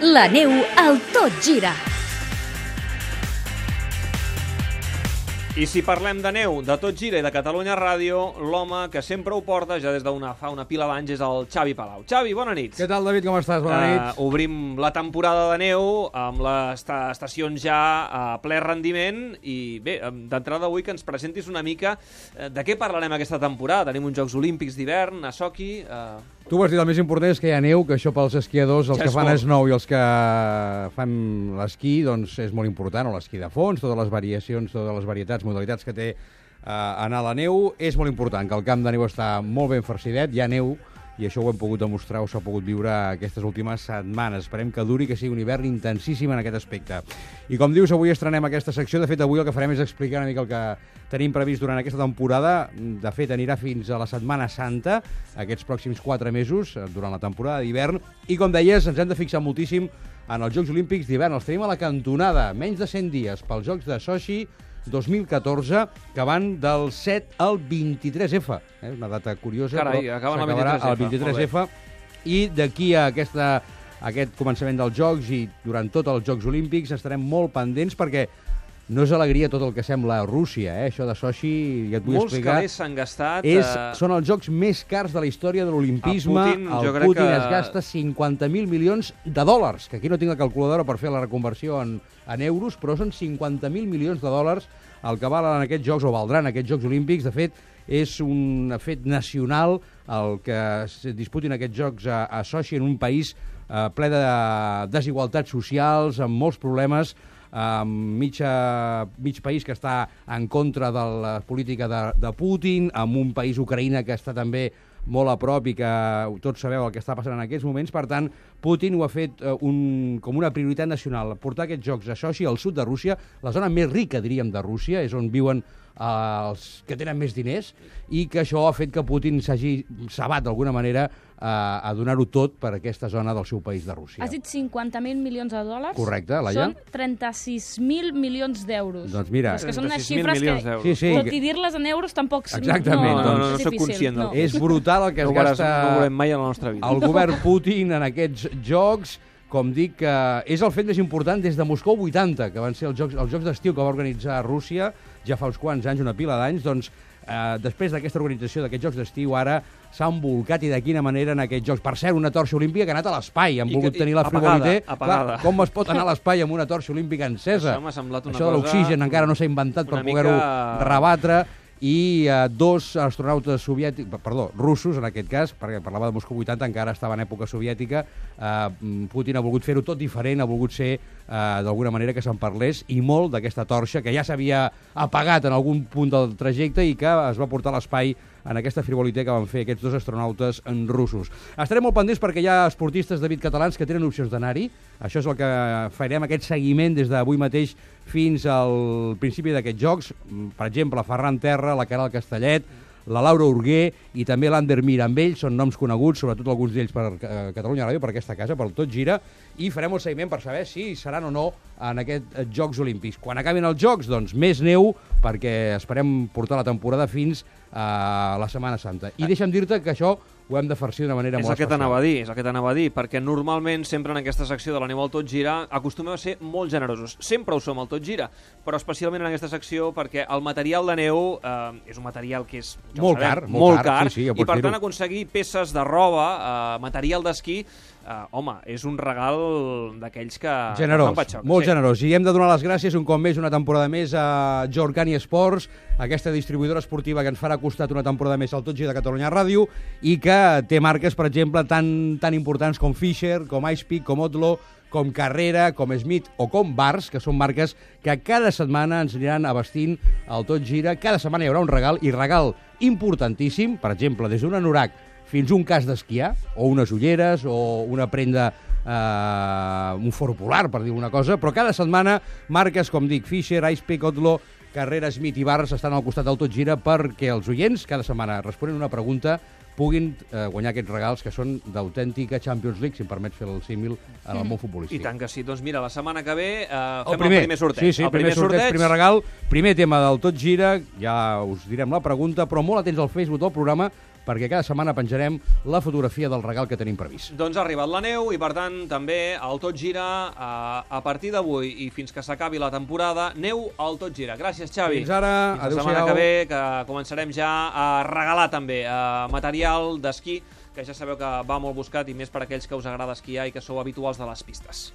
La neu al Tot Gira. I si parlem de neu, de tot gira i de Catalunya Ràdio, l'home que sempre ho porta, ja des d'una fa una pila d'anys, és el Xavi Palau. Xavi, bona nit. Què tal, David? Com estàs? Bona nit. Uh, obrim la temporada de neu amb les esta estacions ja a ple rendiment i bé, d'entrada avui que ens presentis una mica eh, de què parlarem aquesta temporada. Tenim uns Jocs Olímpics d'hivern a Sochi. Uh, Tu ho has dit, el més important és que hi ha neu, que això pels esquiadors, els Ja que fan molt. snow i els que fan l'esquí, doncs és molt important, o l'esquí de fons, totes les variacions, totes les varietats, modalitats que té eh, anar a la neu, és molt important, que el camp de neu està molt ben farcidet, hi ha neu, i això ho hem pogut demostrar, o s'ha pogut viure aquestes últimes setmanes. Esperem que duri, que sigui un hivern intensíssim en aquest aspecte. I com dius, avui estrenem aquesta secció. De fet, avui el que farem és explicar una mica el que tenim previst durant aquesta temporada. De fet, anirà fins a la Setmana Santa, aquests pròxims quatre mesos, durant la temporada d'hivern. I com deies, ens hem de fixar moltíssim en els Jocs Olímpics d'hivern. Els tenim a la cantonada, menys de 100 dies, pels Jocs de Sochi 2014, que van del 7 al 23F. Eh? Una data curiosa, Carai, però s'acabarà 23F, al 23F. I d'aquí a aquesta, aquest començament dels Jocs i durant tots els Jocs Olímpics estarem molt pendents perquè no és alegria tot el que sembla a Rússia, eh? això de Sochi, ja et vull molts explicar. calés s'han gastat. És, eh, són els jocs més cars de la història de l'olimpisme. El Putin, jo el crec Putin que- es gasta 50.000 milions de dòlars, que aquí no tinc la calculadora per fer la reconversió en, en euros, però són 50.000 milions de dòlars el que valen aquests jocs, o valdran aquests Jocs Olímpics. De fet, és un fet nacional el que es disputin aquests jocs a, a Sochi en un país eh, ple de desigualtats socials, amb molts problemes, amb mitja, mig país que està en contra de la política de, de Putin, amb un país, Ucraïna, que està també molt a prop i que tots sabeu el que està passant en aquests moments. Per tant, Putin ho ha fet eh, un, com una prioritat nacional, portar aquests jocs a Sochi, al sud de Rússia, la zona més rica, diríem, de Rússia, és on viuen els que tenen més diners, i que això ha fet que Putin s'hagi sabat d'alguna manera eh, a donar-ho tot per aquesta zona del seu país de Rússia. Has dit 50.000 milions de dòlars? Correcte, Laia. Són 36.000 milions d'euros. Doncs mira, És que són unes 36.000 xifres que... Sí, sí. Tot i dir-les en euros tampoc... Exactament, No, doncs. No, no, no és soc conscient no. És brutal el que no, es gasta no veurem mai en la nostra vida. el govern Putin en aquests jocs, com dic, que és el fet més important des de Moscou 80, que van ser els jocs, els jocs d'estiu que va organitzar Rússia ja fa uns quants anys, una pila d'anys, doncs eh, després d'aquesta organització d'aquests jocs d'estiu ara s'han volcat i de quina manera en aquests jocs. Per cert, una torxa olímpica que ha anat a l'espai, han I volgut que- tenir la apagada. Clar, com es pot anar a l'espai amb una torxa olímpica encesa? Això m'ha semblat una Això de l'oxigen encara no s'ha inventat per poder-ho mica- rebatre i eh, dos astronautes soviètics, perdó, russos en aquest cas, perquè parlava de Moscou 80, encara estava en època soviètica, eh, Putin ha volgut fer-ho tot diferent, ha volgut ser eh, d'alguna manera que se'n parlés, i molt d'aquesta torxa que ja s'havia apagat en algun punt del trajecte i que es va portar a l'espai en aquesta frivolitat que van fer aquests dos astronautes en russos. Estarem molt pendents perquè hi ha esportistes, David, catalans que tenen opcions d'anar-hi. Això és el que farem, aquest seguiment des d'avui mateix fins al principi d'aquests jocs. Mm, Per exemple, Ferran Terra, la Caral Castellet, la Laura Urguer i també l'Ander Mirambell, són noms coneguts, sobretot alguns d'ells per eh, Catalunya Ràdio, per aquesta casa, per Tot Gira, i farem el seguiment per saber si seran o no en aquests eh, Jocs Olímpics. Quan acabin els Jocs, doncs més neu, perquè esperem portar la temporada fins a la Setmana Santa. I deixa'm dir-te que això ho hem de farcir d'una manera És molt el que t'anava a dir, és el que t'anava a dir, perquè normalment sempre en aquesta secció de la neu al tot gira acostumem a ser molt generosos. Sempre ho som al tot gira, però especialment en aquesta secció perquè el material de neu eh, és un material que és ja Molt sabem, car, molt molt car, car, sí, sí, ja i per tant aconseguir peces de roba, eh, material d'esquí, eh, home, és un regal d'aquells que... Generós, que molt sí. generós. I hem de donar les gràcies un cop més, una temporada més, a Jorcani Esports, aquesta distribuïdora esportiva que ens farà costat una temporada més al Tot Gira de Catalunya Ràdio i que té marques, per exemple, tan, tan importants com Fisher, com Icepeak, com Otlo, com Carrera, com Smith o com Bars, que són marques que cada setmana ens aniran abastint al Tot Gira. Cada setmana hi haurà un regal, i regal importantíssim, per exemple, des d'un anorac fins un cas d'esquiar, o unes ulleres, o una prenda eh, un foro polar, per dir una cosa, però cada setmana marques com dic, Fisher, Icepeak, Otlo, Carrera, Smith i Barres estan al costat del Tot Gira perquè els oients cada setmana responen una pregunta puguin eh, guanyar aquests regals que són d'autèntica Champions League, si em permets fer el símil en el món I futbolístic. tant que sí. Doncs mira, la setmana que ve eh, fem El primer, el primer sorteig. Sí, sí, el primer, sorteig, primer regal, primer tema del Tot Gira, ja us direm la pregunta, però molt atents al Facebook del programa, perquè cada setmana penjarem la fotografia del regal que tenim previst. Doncs ha arribat la neu i, per tant, també el Tot Gira a, a partir d'avui i fins que s'acabi la temporada, neu al Tot Gira. Gràcies, Xavi. Fins ara, Fins la setmana que ve, que començarem ja a regalar també eh, material d'esquí, que ja sabeu que va molt buscat i més per aquells que us agrada esquiar i que sou habituals de les pistes.